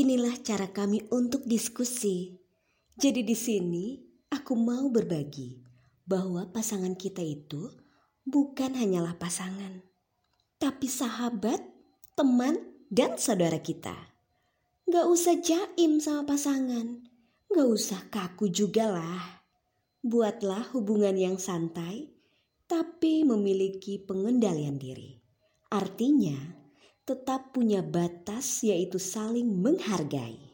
inilah cara kami untuk diskusi. Jadi di sini aku mau berbagi bahwa pasangan kita itu bukan hanyalah pasangan, tapi sahabat, teman, dan saudara kita. Gak usah jaim sama pasangan, gak usah kaku juga lah. Buatlah hubungan yang santai, tapi memiliki pengendalian diri. Artinya, tetap punya batas, yaitu saling menghargai.